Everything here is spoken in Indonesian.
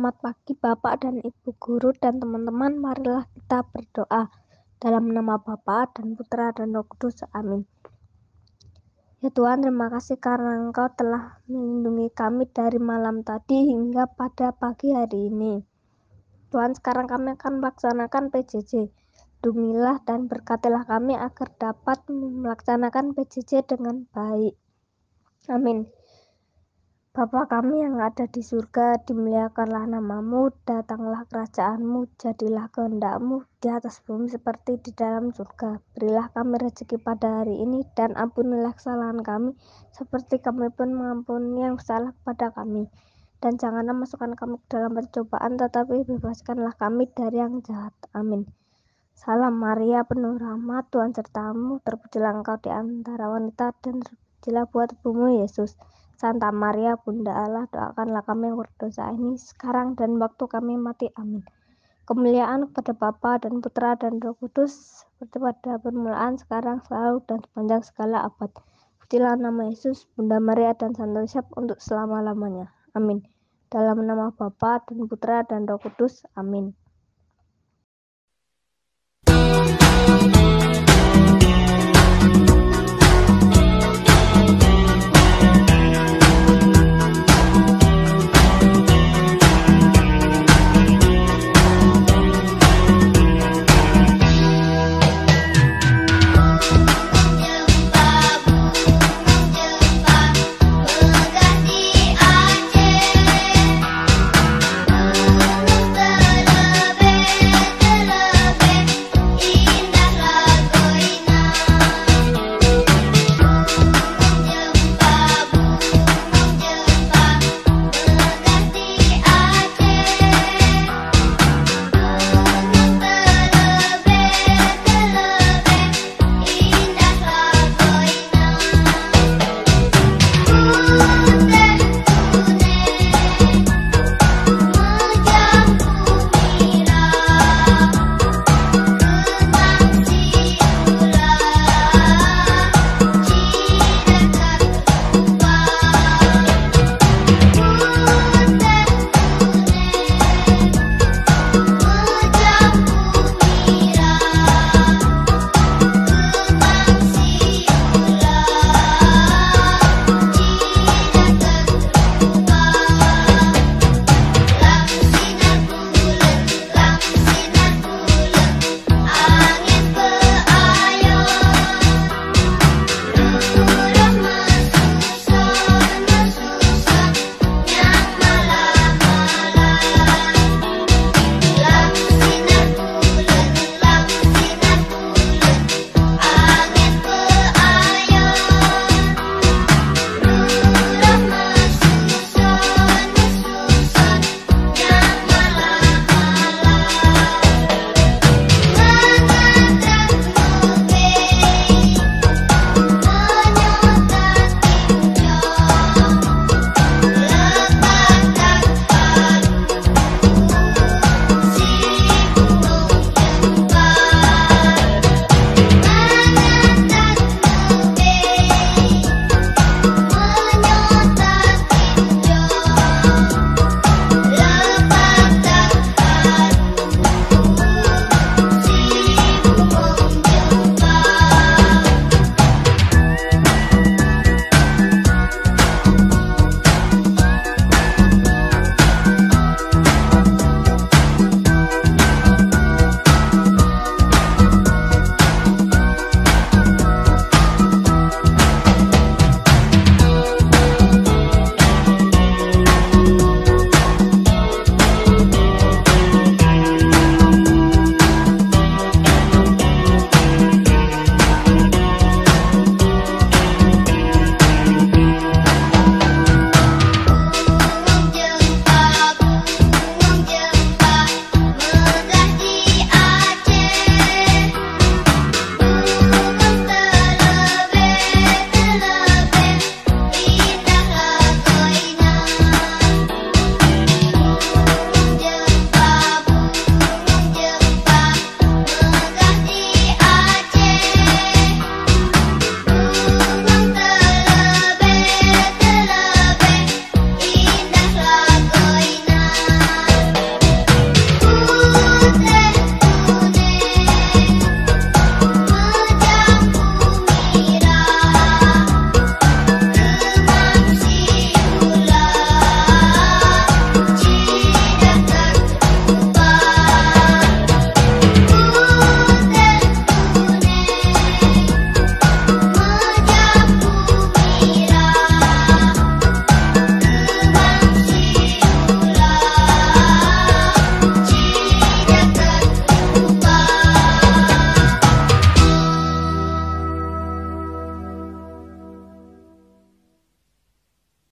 Bapak dan Ibu guru dan teman-teman, marilah kita berdoa. Dalam nama Bapa dan Putra dan Roh Kudus. Amin. Ya Tuhan, terima kasih karena Engkau telah melindungi kami dari malam tadi hingga pada pagi hari ini. Tuhan, sekarang kami akan melaksanakan PJJ. Lindungilah dan berkatilah kami agar dapat melaksanakan PJJ dengan baik. Amin. Bapa kami yang ada di surga, dimuliakanlah namamu, datanglah kerajaanmu, jadilah kehendakmu di atas bumi seperti di dalam surga. Berilah kami rezeki pada hari ini, dan ampunilah kesalahan kami, seperti kami pun mengampuni yang salah kepada kami. Dan janganlah masukkan kami ke dalam percobaan, tetapi bebaskanlah kami dari yang jahat. Amin. Salam Maria, penuh rahmat, Tuhan sertamu, terpujilah engkau di antara wanita, dan terpujilah buat tubuhmu, Yesus. Santa Maria Bunda Allah doakanlah kami yang berdosa ini sekarang dan waktu kami mati. Amin. Kemuliaan kepada Bapa dan Putra dan Roh Kudus seperti pada permulaan sekarang selalu dan sepanjang segala abad. Pujilah nama Yesus Bunda Maria dan Santo Yosef untuk selama-lamanya. Amin. Dalam nama Bapa dan Putra dan Roh Kudus amin